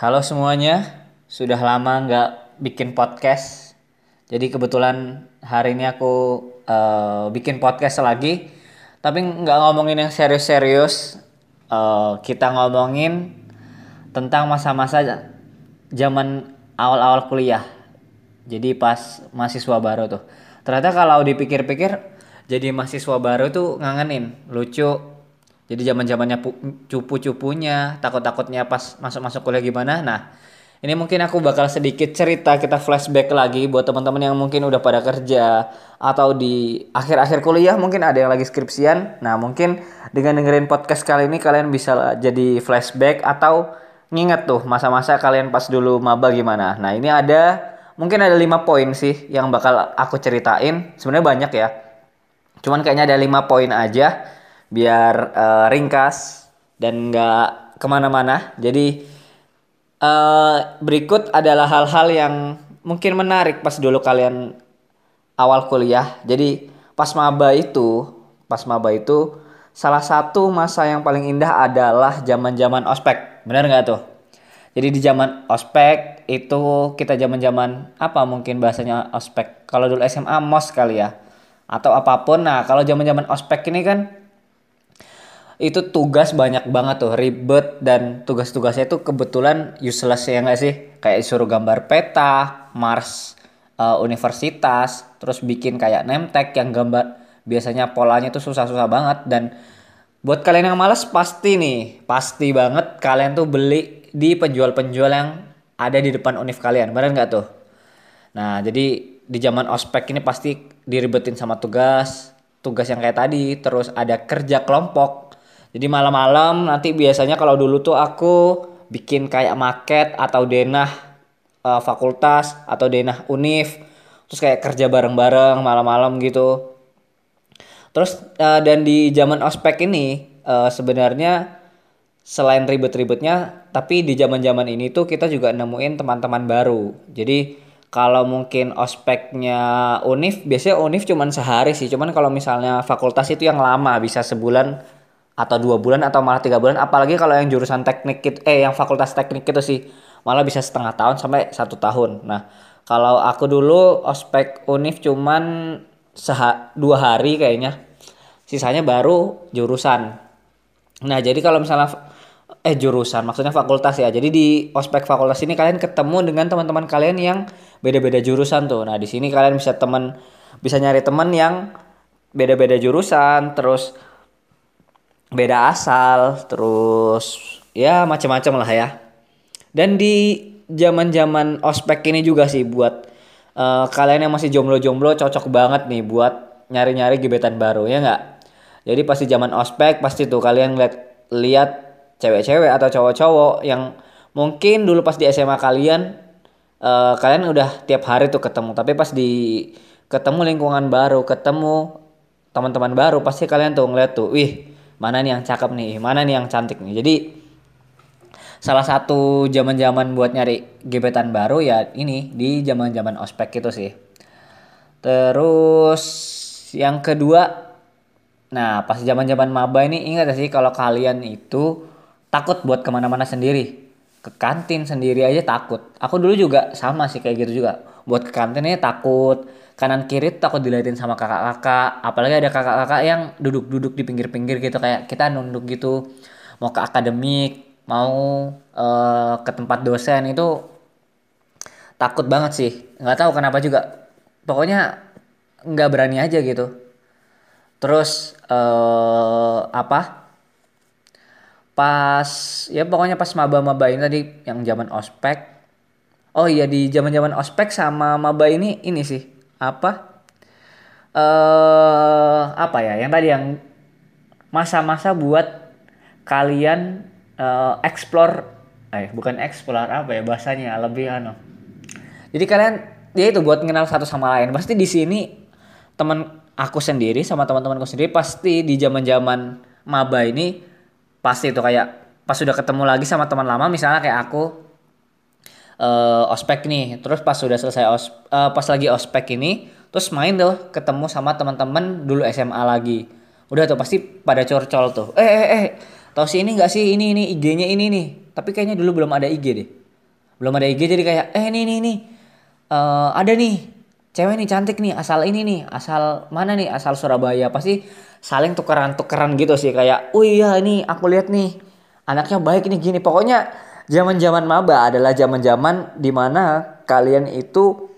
Halo semuanya, sudah lama nggak bikin podcast. Jadi kebetulan hari ini aku eh, bikin podcast lagi, tapi nggak ngomongin yang serius-serius. Eh, kita ngomongin tentang masa-masa zaman awal-awal kuliah. Jadi pas mahasiswa baru tuh. Ternyata kalau dipikir-pikir, jadi mahasiswa baru tuh ngangenin, lucu, jadi zaman zamannya cupu-cupunya, takut-takutnya pas masuk-masuk kuliah gimana. Nah, ini mungkin aku bakal sedikit cerita kita flashback lagi buat teman-teman yang mungkin udah pada kerja atau di akhir-akhir kuliah mungkin ada yang lagi skripsian. Nah, mungkin dengan dengerin podcast kali ini kalian bisa jadi flashback atau nginget tuh masa-masa kalian pas dulu maba gimana. Nah, ini ada mungkin ada lima poin sih yang bakal aku ceritain. Sebenarnya banyak ya. Cuman kayaknya ada lima poin aja biar uh, ringkas dan nggak ke mana-mana. Jadi uh, berikut adalah hal-hal yang mungkin menarik pas dulu kalian awal kuliah. Jadi pas maba itu, pas maba itu salah satu masa yang paling indah adalah zaman-zaman ospek. Benar nggak tuh? Jadi di zaman ospek itu kita zaman-zaman apa mungkin bahasanya ospek. Kalau dulu SMA mos kali ya. Atau apa pun. Nah, kalau zaman-zaman ospek ini kan itu tugas banyak banget tuh ribet dan tugas-tugasnya itu kebetulan useless ya nggak sih? Kayak suruh gambar peta mars uh, universitas terus bikin kayak nemtek yang gambar. Biasanya polanya tuh susah-susah banget dan buat kalian yang males pasti nih pasti banget kalian tuh beli di penjual-penjual yang ada di depan univ kalian benar nggak tuh? Nah jadi di zaman ospek ini pasti diribetin sama tugas tugas yang kayak tadi terus ada kerja kelompok jadi malam-malam nanti biasanya kalau dulu tuh aku bikin kayak maket atau denah uh, fakultas atau denah univ. Terus kayak kerja bareng-bareng malam-malam gitu. Terus uh, dan di zaman ospek ini uh, sebenarnya selain ribet-ribetnya tapi di zaman-zaman ini tuh kita juga nemuin teman-teman baru. Jadi kalau mungkin ospeknya univ biasanya univ cuman sehari sih cuman kalau misalnya fakultas itu yang lama bisa sebulan atau dua bulan atau malah tiga bulan. Apalagi kalau yang jurusan teknik itu eh yang fakultas teknik itu sih malah bisa setengah tahun sampai satu tahun. Nah kalau aku dulu ospek univ cuman seha dua hari kayaknya. Sisanya baru jurusan. Nah jadi kalau misalnya eh jurusan maksudnya fakultas ya. Jadi di ospek fakultas ini kalian ketemu dengan teman-teman kalian yang beda-beda jurusan tuh. Nah di sini kalian bisa teman bisa nyari teman yang beda-beda jurusan. Terus beda asal, terus ya macam-macam lah ya. Dan di zaman-zaman ospek ini juga sih buat uh, kalian yang masih jomblo-jomblo cocok banget nih buat nyari-nyari gebetan baru ya nggak? Jadi pasti zaman ospek pasti tuh kalian lihat lihat cewek-cewek atau cowok-cowok yang mungkin dulu pas di SMA kalian uh, kalian udah tiap hari tuh ketemu tapi pas di ketemu lingkungan baru ketemu teman-teman baru pasti kalian tuh ngeliat tuh wih mana nih yang cakep nih? Mana nih yang cantik nih? Jadi salah satu zaman-zaman buat nyari gebetan baru ya ini di zaman-zaman ospek itu sih. Terus yang kedua nah pas zaman-zaman maba ini ingat sih kalau kalian itu takut buat ke mana-mana sendiri? Ke kantin sendiri aja takut. Aku dulu juga sama sih kayak gitu juga. Buat ke kantinnya takut kanan kiri takut diliatin sama kakak-kakak. Apalagi ada kakak-kakak yang duduk-duduk di pinggir-pinggir gitu kayak kita nunduk gitu. Mau ke akademik mau uh, ke tempat dosen itu takut banget sih. Nggak tahu kenapa juga. Pokoknya nggak berani aja gitu. Terus uh, apa? Pas ya pokoknya pas maba-maba ini tadi yang zaman ospek. Oh iya di zaman-zaman ospek sama maba ini ini sih apa? Eh apa ya? Yang tadi yang masa-masa buat kalian uh, explore eh bukan explore apa ya bahasanya? Lebih ano jadi kalian ya itu buat kenal satu sama lain. Pasti di sini teman aku sendiri sama teman-temanku sendiri pasti di zaman-zaman maba ini pasti itu kayak pas sudah ketemu lagi sama teman lama misalnya kayak aku uh, ospek nih. Terus pas sudah selesai os uh, pas lagi ospek ini terus main tuh ketemu sama teman-teman dulu SMA lagi. Udah tuh pasti pada corcol tuh. Eh eh eh tau sih ini nggak sih? Ini ini IG-nya ini nih. Tapi kayaknya dulu belum ada IG deh. Belum ada IG jadi kayak eh nih nih nih uh, ada nih. Cewek nih cantik nih. Asal ini nih. Asal mana nih? Asal Surabaya. Pasti saling tukeran tukeran gitu sih. Kayak oh iya ini aku lihat nih. Anaknya baik nih gini. Pokoknya zaman zaman maba adalah zaman zaman di mana kalian itu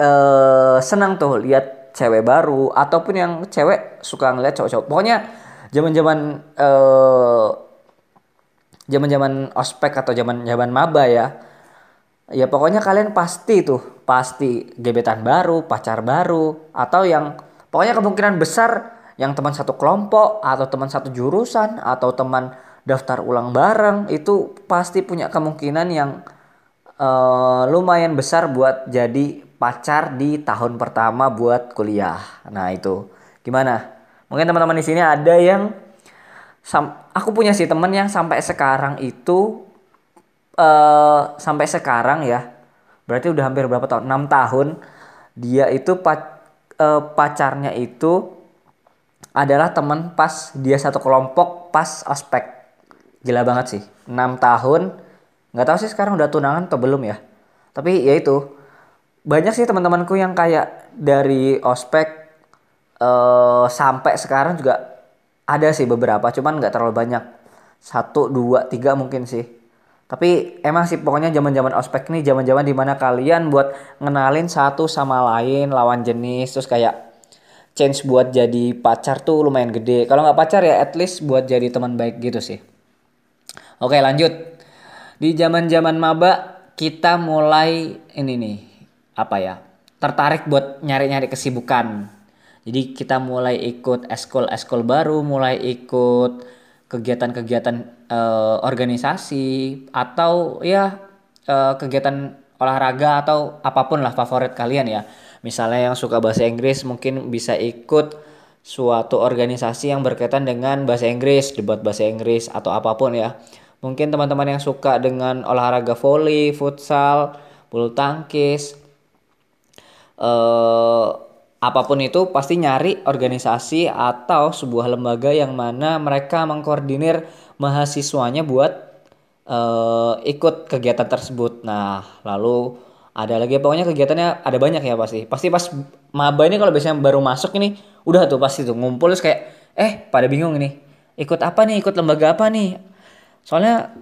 uh, senang tuh lihat cewek baru ataupun yang cewek suka ngeliat cowok-cowok. Pokoknya zaman zaman uh, zaman zaman ospek atau zaman zaman maba ya ya pokoknya kalian pasti tuh pasti gebetan baru pacar baru atau yang pokoknya kemungkinan besar yang teman satu kelompok atau teman satu jurusan atau teman daftar ulang bareng itu pasti punya kemungkinan yang uh, lumayan besar buat jadi pacar di tahun pertama buat kuliah. Nah itu gimana? Mungkin teman-teman di sini ada yang aku punya sih temen yang sampai sekarang itu uh, sampai sekarang ya berarti udah hampir berapa tahun 6 tahun dia itu pac uh, pacarnya itu adalah teman pas dia satu kelompok pas ospek gila banget sih. 6 tahun nggak tahu sih sekarang udah tunangan atau belum ya. Tapi ya itu banyak sih teman-temanku yang kayak dari ospek uh, sampai sekarang juga ada sih beberapa cuman nggak terlalu banyak. Satu dua tiga mungkin sih. Tapi emang sih pokoknya zaman zaman ospek nih zaman zaman di mana kalian buat ngenalin satu sama lain lawan jenis terus kayak change buat jadi pacar tuh lumayan gede. Kalau nggak pacar ya at least buat jadi teman baik gitu sih oke lanjut di zaman zaman maba kita mulai ini nih apa ya tertarik buat nyari nyari kesibukan jadi kita mulai ikut eskol eskol baru mulai ikut kegiatan-kegiatan uh, organisasi atau ya uh, kegiatan olahraga atau apa pun lah favorit kalian ya. Misalnya yang suka bahasa Inggris mungkin bisa ikut suatu organisasi yang berkaitan dengan bahasa Inggris, debat bahasa Inggris atau apa pun ya. Mungkin teman-teman yang suka dengan olahraga volley, futsal, bulu tangkis, uh, apa pun itu pasti nyari organisasi atau sebuah lembaga yang mana mereka mengkoordinir mahasiswanya buat uh, ikut kegiatan tersebut. Nah, lalu ada lagi pokoknya kegiatannya ada banyak ya pasti. Pasti pas maba ini kalau biasanya baru masuk ini udah tuh pasti tuh ngumpul terus kayak eh pada bingung ini. Ikut apa nih? Ikut lembaga apa nih? Soalnya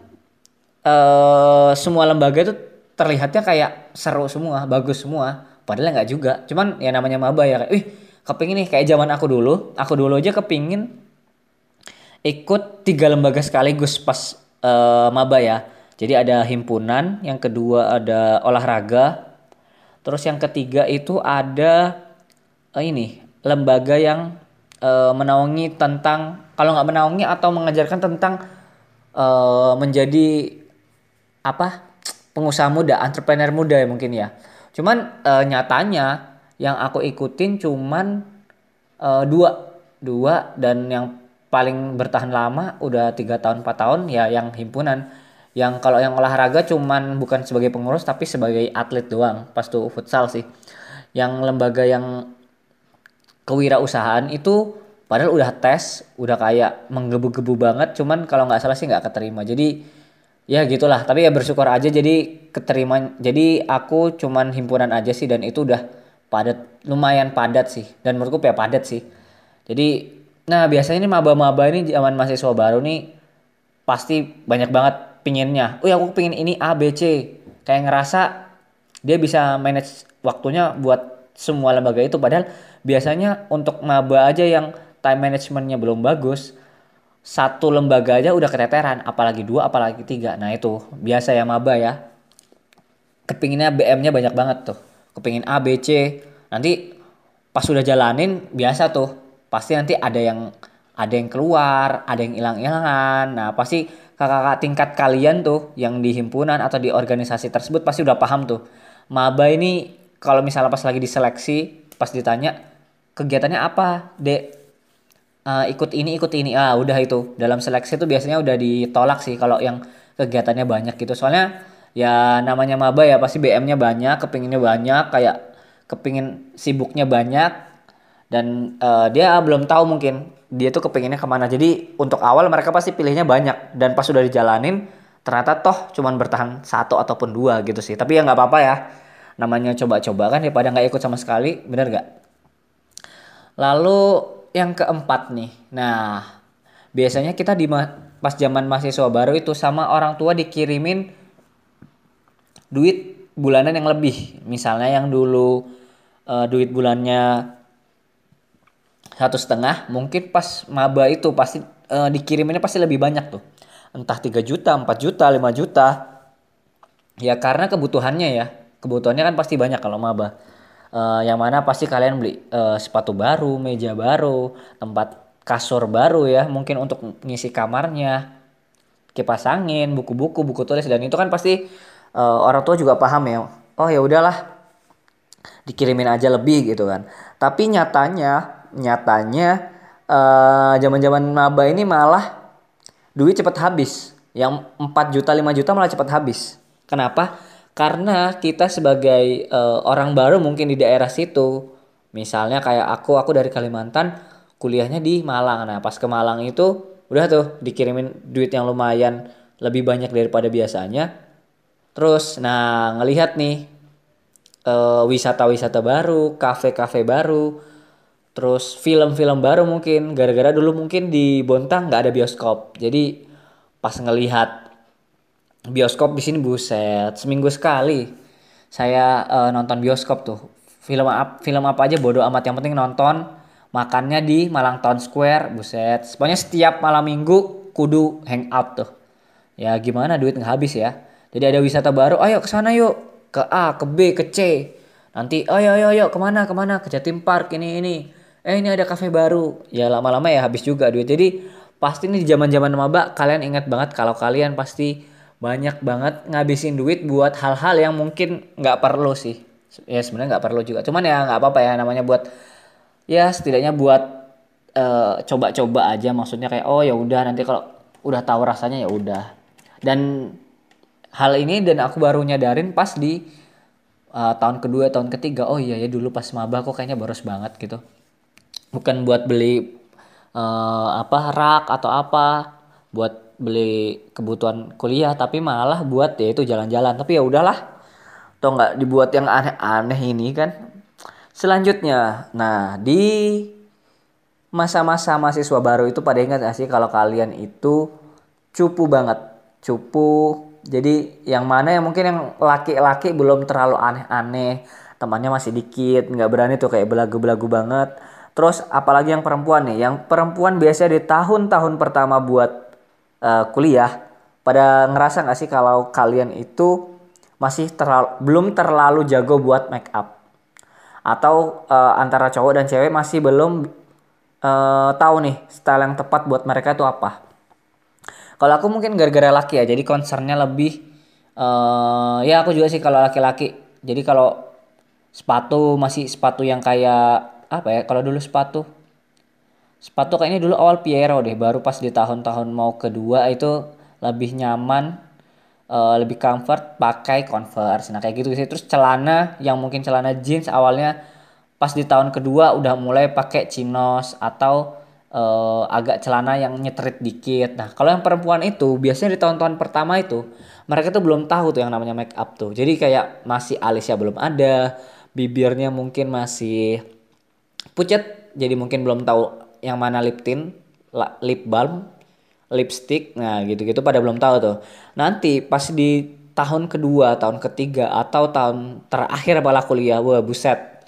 uh, semua lembaga itu terlihatnya kayak seru semua, bagus semua. Padahal nggak juga. Cuman ya namanya maba ya kayak wih kepingin nih kayak zaman aku dulu. Aku dulu aja kepingin ikut tiga lembaga sekaligus pas uh, maba ya. Jadi ada himpunan yang kedua ada olahraga terus yang ketiga itu ada uh, ini lembaga yang uh, menaungi tentang kalau nggak menaungi atau mengajarkan tentang uh, menjadi apa pengusaha muda entrepreneur muda ya mungkin ya. Cuman e, nyatanya yang aku ikutin cuman e, dua. Dua dan yang paling bertahan lama udah tiga tahun 4 tahun ya yang himpunan. Yang kalau yang olahraga cuman bukan sebagai pengurus tapi sebagai atlet doang pas tuh futsal sih. Yang lembaga yang kewirausahaan itu padahal udah tes udah kayak menggebu-gebu banget cuman kalau nggak salah sih nggak keterima. Jadi ya gitulah. Tapi ya bersyukur aja jadi keterima jadi aku cuman himpunan aja sih dan itu udah padat lumayan padat sih. Dan menurutku ya padat sih. Jadi nah biasanya ini maba-maba ini zaman mahasiswa baru nih pasti banyak banget pinginnya. Oh ya aku pingin ini A B C. Kayak ngerasa dia bisa manage waktunya buat semua lembaga itu. Padahal biasanya untuk maba aja yang time managementnya belum bagus satu lembaga aja udah keteteran apalagi dua apalagi tiga. Nah itu biasa ya maba ya. Kepinginnya BM-nya banyak banget tuh. Kepingin A B C. Nanti pas sudah jalanin biasa tuh. Pasti nanti ada yang ada yang keluar ada yang hilang-hilangan. Nah pasti kakak-kakak tingkat kalian tuh yang di himpunan atau di organisasi tersebut pasti udah paham tuh. Maba ini kalau misalnya pas lagi diseleksi pas ditanya kegiatannya apa dek uh, ikut ini ikut ini. Ah udah itu. Dalam seleksi itu biasanya udah ditolak sih kalau yang kegiatannya banyak gitu. Soalnya ya namanya maba ya pasti BM-nya banyak kepinginnya banyak kayak kepingin sibuknya banyak. Dan uh, dia belum tahu mungkin dia tuh kepinginnya ke mana. Jadi untuk awal mereka pasti pilihnya banyak. Dan pas sudah dijalanin ternyata toh cuman bertahan satu ataupun dua gitu sih. Tapi ya nggak apa-apa ya. Namanya coba-coba kan daripada nggak ikut sama sekali. Bener nggak? Lalu yang keempat nih nah biasanya kita di pas zaman mahasiswa baru itu sama orang tua dikirimin duit bulanan yang lebih misalnya yang dulu uh, duit bulannya satu setengah mungkin pas maba itu pasti uh, dikiriminnya pasti lebih banyak tuh entah 3 juta, 4 juta, 5 juta. Ya karena kebutuhannya ya. Kebutuhannya kan pasti banyak kalau maba. Uh, yang mana pasti kalian beli uh, sepatu baru, meja baru, tempat kasur baru ya, mungkin untuk ngisi kamarnya, kipas angin, buku-buku, buku tulis dan itu kan pasti uh, orang tua juga paham ya. Oh ya udahlah, dikirimin aja lebih gitu kan. Tapi nyatanya, nyatanya zaman-zaman uh, maba ini malah duit cepat habis. Yang 4 juta 5 juta malah cepat habis. Kenapa? Karena kita sebagai uh, orang baru mungkin di daerah situ, misalnya kayak aku, aku dari Kalimantan, kuliahnya di Malang. Nah, pas ke Malang itu udah tuh dikirimin duit yang lumayan lebih banyak daripada biasanya. Terus, nah ngelihat nih uh, wisata-wisata baru, kafe-kafe baru, terus film-film baru mungkin gara-gara dulu mungkin di Bontang nggak ada bioskop jadi pas ngelihat bioskop di sini buset seminggu sekali. Saya uh, nonton bioskop tuh. Film apa film apa aja bodoh amat. Yang penting nonton makannya di Malang Town Square buset. Pokoknya setiap malam minggu kudu hangout tuh. Ya gimana duit nggak habis ya. Jadi ada wisata baru ayo ke sana yuk. Ke A ke B ke C. Nanti ayo ayo ayo ke mana ke mana? Ke Jatim Park ini ini. Eh ini ada cafe baru. Ya lama-lama ya habis juga duit. Jadi pasti nih di zaman zaman maba kalian ingat banget kalau kalian pasti banyak banget ngabisin duit buat hal-hal yang mungkin nggak perlu sih. Ya sebenarnya nggak perlu juga. Cuman ya nggak apa-apa ya namanya buat ya setidaknya buat uh, coba-coba aja. Maksudnya kayak oh ya udah nanti kalau udah tahu rasanya ya udah. Dan hal ini dan aku baru nyadarin pas di uh, tahun kedua tahun ketiga. Oh iya ya dulu pas maba kok kayaknya boros banget gitu. Bukan buat beli uh, apa rak atau apa. Buat beli kebutuhan kuliah tapi malah buat ya itu jalan-jalan. Tapi ya udahlah atau nggak dibuat yang aneh-aneh ini kan. Selanjutnya nah di masa-masa mahasiswa baru itu pada ingat gak sih kalau kalian itu cupu banget? Cupu. Jadi yang mana yang mungkin yang laki-laki belum terlalu aneh-aneh temannya masih dikit nggak berani tuh kayak belagu-belagu banget. Terus apalagi yang perempuan nih, yang perempuan biasanya di tahun-tahun pertama buat uh, kuliah, pada ngerasa nggak sih kalau kalian itu masih terlalu, belum terlalu jago buat make up? Atau uh, antara cowok dan cewek masih belum uh, tahu nih style yang tepat buat mereka itu apa? Kalau aku mungkin gara-gara laki ya, jadi concernnya lebih uh, ya aku juga sih kalau laki-laki. Jadi kalau sepatu masih sepatu yang kayak apa ya kalau dulu sepatu sepatu kayaknya dulu awal Piero deh baru pas di tahun-tahun mau kedua itu lebih nyaman uh, lebih comfort pakai Converse. Nah kayak gitu sih. Terus celana yang mungkin celana jeans awalnya pas di tahun kedua udah mulai pakai chinos atau uh, agak celana yang nyetrit dikit. Nah kalau yang perempuan itu biasanya di tahun-tahun pertama itu mereka tuh belum tahu tuh yang namanya make up tuh. Jadi kayak masih alisnya belum ada bibirnya mungkin masih pucat jadi mungkin belum tahu yang mana lip tint lip balm lipstick nah gitu-gitu pada belum tahu tuh. Nanti pas di tahun kedua tahun ketiga atau tahun terakhir bala kuliah wah buset.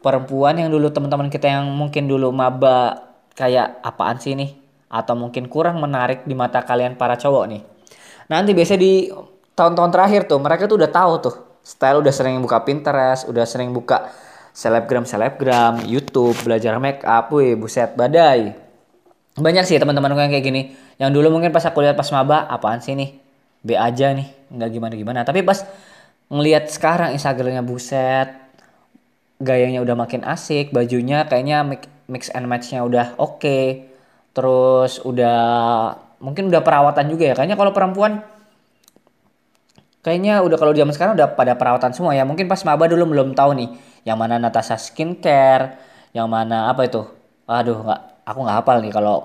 Perempuan yang dulu teman-teman kita yang mungkin dulu maba kayak apaan sih nih atau mungkin kurang menarik di mata kalian para cowok nih. Nanti biasa di tahun-tahun terakhir tuh mereka tuh udah tahu tuh. Style udah sering buka Pinterest udah sering buka selebgram selebgram YouTube belajar make up wih buset badai. Banyak sih teman-teman yang kayak gini. Yang dulu mungkin pas aku lihat pas maba apaan sih nih? B aja nih nggak gimana gimana tapi pas ngelihat sekarang Instagramnya buset gayanya udah makin asik bajunya kayaknya mix and matchnya udah oke. Okay. terus udah mungkin udah perawatan juga ya. Kayaknya kalau perempuan kayaknya udah kalau zaman sekarang udah pada perawatan semua ya. Mungkin pas maba dulu belum tahu nih yang mana Natasha Skincare, yang mana apa itu? Aduh, nggak, aku nggak hafal nih kalau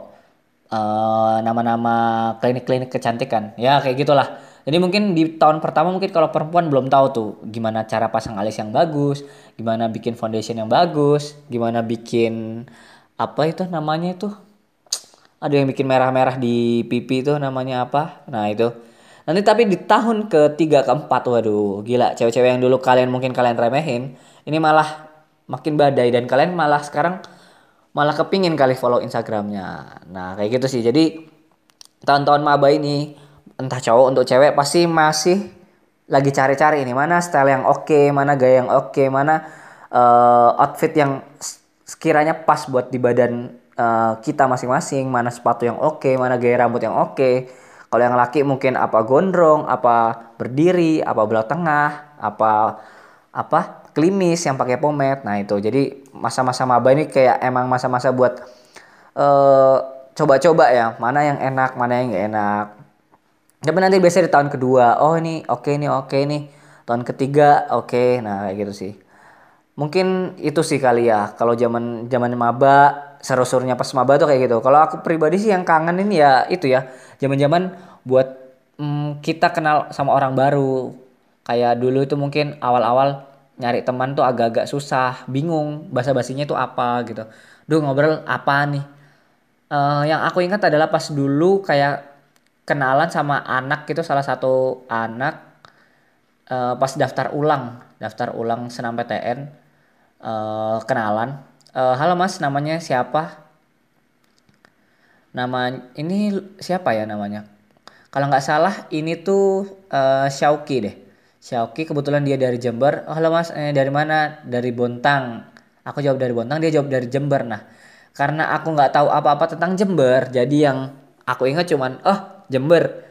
uh, nama-nama klinik-klinik kecantikan. Ya kayak gitulah. Jadi mungkin di tahun pertama mungkin kalau perempuan belum tahu tuh gimana cara pasang alis yang bagus, gimana bikin foundation yang bagus, gimana bikin apa itu namanya itu ada yang bikin merah-merah di pipi itu namanya apa? Nah itu nanti tapi di tahun ketiga keempat waduh gila cewek-cewek yang dulu kalian mungkin kalian remehin ini malah makin badai dan kalian malah sekarang malah kepingin kali follow Instagramnya. Nah kayak gitu sih jadi tahun-tahun maba ini entah cowok untuk cewek pasti masih lagi cari-cari ini mana style yang oke, okay, mana gaya yang oke, okay, mana uh, outfit yang sekiranya pas buat di badan uh, kita masing-masing, mana sepatu yang oke, okay, mana gaya rambut yang oke. Okay. Kalau yang laki mungkin apa gondrong, apa berdiri, apa belah tengah, apa apa klimis yang pakai pomade. Nah itu. Jadi masa-masa maba ini kayak emang masa-masa buat uh, coba-coba ya, mana yang enak, mana yang gak enak. Tapi nanti biasanya di tahun kedua oh ini oke okay, nih oke okay, nih. Tahun ketiga oke. Okay. nah kayak gitu sih mungkin itu sih kali ya. Kalau zaman zaman maba seru-serunya pas maba tuh kayak gitu. Kalau aku pribadi sih yang kangen ini ya itu ya. Zaman-zaman buat mm, kita kenal sama orang baru. Kayak dulu itu mungkin awal-awal nyari teman tuh agak-agak susah bingung bahasa basinya tuh apa gitu. Duh ngobrol apa nih? Uh, yang aku ingat adalah pas dulu kayak kenalan sama anak gitu salah satu anak uh, pas daftar ulang. Daftar ulang senam PTN uh, eh, kenalan. Uh, halo mas. Namanya siapa? Nama ini siapa ya namanya? Kalau nggak salah ini tuh uh, Syauki deh. Syauki kebetulan dia dari Jember. Oh, halo mas. Eh, dari mana? Dari Bontang. Aku jawab dari Bontang dia jawab dari Jember. Nah karena aku nggak tahu apa-apa tentang Jember jadi yang aku ingat cuman oh Jember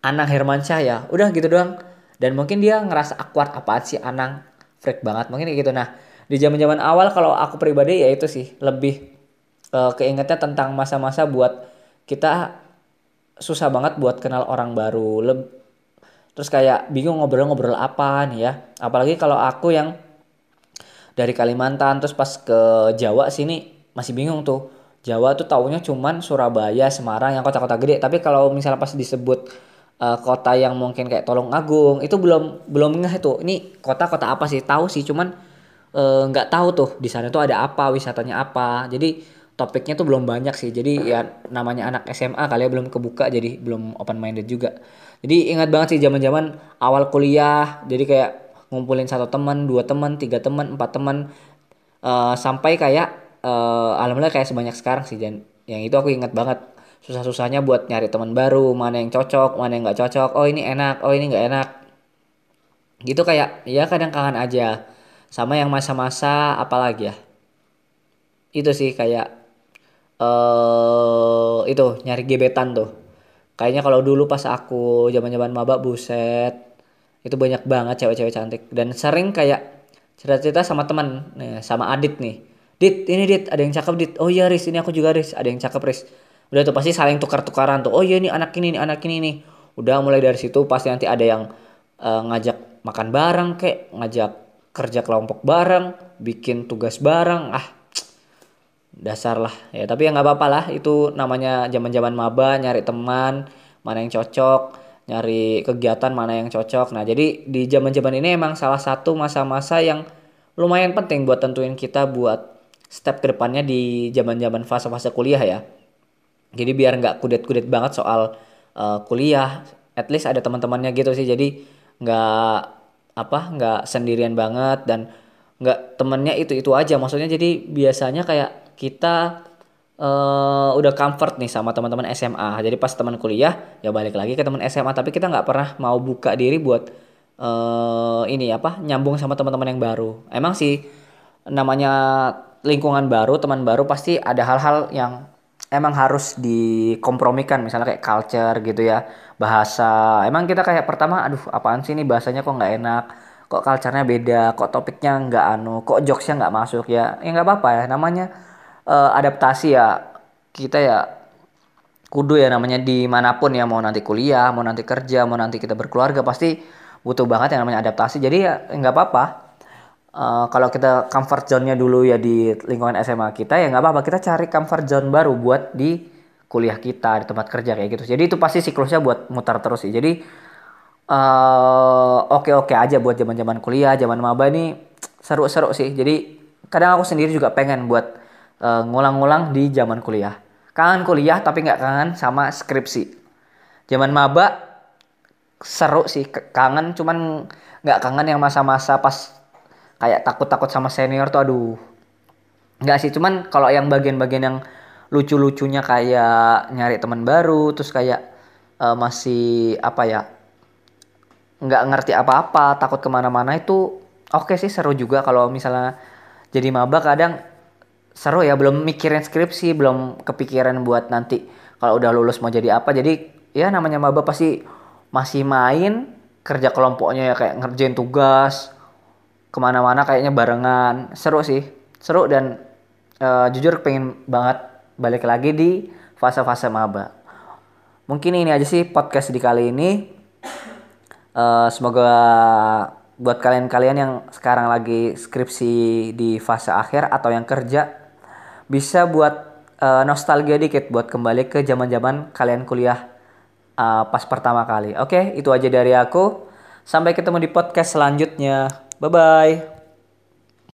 Anang Hermansyah ya. Udah gitu doang. Dan mungkin dia ngerasa awkward apaan sih Anang? Freak banget. Mungkin kayak gitu. Nah di zaman zaman awal kalau aku pribadi ya itu sih lebih uh, keingetnya tentang masa-masa buat kita susah banget buat kenal orang baru Leb terus kayak bingung ngobrol-ngobrol apa nih ya apalagi kalau aku yang dari Kalimantan terus pas ke Jawa sini masih bingung tuh Jawa tuh taunya cuman Surabaya, Semarang yang kota-kota gede. Tapi kalau misalnya pas disebut uh, kota yang mungkin kayak Tolong Agung itu belum belum ngeh itu. Ini kota-kota apa sih? Tahu sih, cuman nggak uh, tahu tuh di sana tuh ada apa, wisatanya apa. Jadi topiknya tuh belum banyak sih. Jadi ya namanya anak SMA kali ya belum kebuka jadi belum open minded juga. Jadi ingat banget sih zaman-zaman awal kuliah. Jadi kayak ngumpulin satu teman, dua teman, tiga teman, empat teman uh, sampai kayak uh, alhamdulillah kayak sebanyak sekarang sih dan yang itu aku ingat banget susah-susahnya buat nyari teman baru mana yang cocok mana yang nggak cocok oh ini enak oh ini nggak enak gitu kayak ya kadang kangen aja sama yang masa-masa apalagi ya? Itu sih kayak uh, itu nyari gebetan tuh. Kayaknya kalau dulu pas aku zaman-zaman maba buset itu banyak banget cewek-cewek cantik. Dan sering kayak cerita-cerita sama teman nih sama Adit nih. Dit ini dit ada yang cakep dit. Oh iya Riz ini aku juga Riz. Ada yang cakep Riz. Udah tuh pasti saling tukar-tukaran tuh. Oh iya ini anak ini ini anak ini nih udah mulai dari situ pasti nanti ada yang uh, ngajak makan bareng kek ngajak kerja kelompok bareng bikin tugas bareng ah dasar lah ya tapi ya nggak apa-apa lah itu namanya zaman-zaman maba nyari teman mana yang cocok nyari kegiatan mana yang cocok nah jadi di zaman-zaman ini emang salah satu masa-masa yang lumayan penting buat tentuin kita buat step ke depannya di zaman-zaman fase-fase kuliah ya. Jadi biar nggak kudet-kudet banget soal uh, kuliah, at least ada teman-temannya gitu sih. Jadi nggak apa nggak sendirian banget dan nggak temennya itu itu aja. Maksudnya jadi biasanya kayak kita uh, udah comfort nih sama teman-teman SMA. Jadi pas teman kuliah ya balik lagi ke teman SMA. Tapi kita nggak pernah mau buka diri buat uh, ini apa nyambung sama teman-teman yang baru. Emang sih namanya lingkungan baru, teman baru pasti ada hal-hal yang emang harus dikompromikan misalnya kayak culture gitu ya bahasa. Emang kita kayak pertama aduh apaan sih ini bahasanya kok nggak enak? Kok culture-nya beda? Kok topiknya nggak anu? Kok jokesnya nggak masuk? Ya ya nggak apa-apa ya. Namanya uh, adaptasi ya. Kita ya kudu ya namanya di mana pun ya mau nanti kuliah mau nanti kerja mau nanti kita berkeluarga pasti butuh banget yang namanya adaptasi. Jadi ya nggak apa-apa uh, kalau kita comfort zone-nya dulu ya di lingkungan SMA kita ya nggak apa-apa kita cari comfort zone baru buat di kuliah kita di tempat kerja kayak gitu jadi itu pasti siklusnya buat mutar terus sih jadi eh, oke-oke aja buat zaman-zaman kuliah, zaman maba ini seru-seru sih. Jadi kadang aku sendiri juga pengen buat eh, ngulang-ngulang di zaman kuliah. Kangen kuliah tapi nggak kangen sama skripsi. Zaman maba seru sih, kangen cuman nggak kangen yang masa-masa pas kayak takut-takut sama senior tuh aduh. Nggak sih, cuman kalau yang bagian-bagian yang lucu-lucunya kayak nyari teman baru, terus kayak eh, masih apa ya nggak ngerti apa-apa, takut ke mana-mana itu oke sih seru juga kalau misalnya jadi maba kadang seru ya belum mikirin skripsi, belum kepikiran buat nanti kalau udah lulus mau jadi apa. Jadi ya namanya maba pasti masih main kerja kelompoknya ya kayak ngerjain tugas ke mana-mana kayaknya barengan seru sih seru dan eh, jujur pengen banget balik lagi di fase-fase maba. Mungkin ini aja sih podcast di kali ini. Eh, semoga buat kalian-kalian yang sekarang lagi skripsi di fase akhir atau yang kerja bisa buat eh, nostalgia dikit buat kembali ke zaman-zaman kalian kuliah eh, pas pertama kali. Oke, itu aja dari aku. Sampai ketemu di podcast selanjutnya. Bye-bye.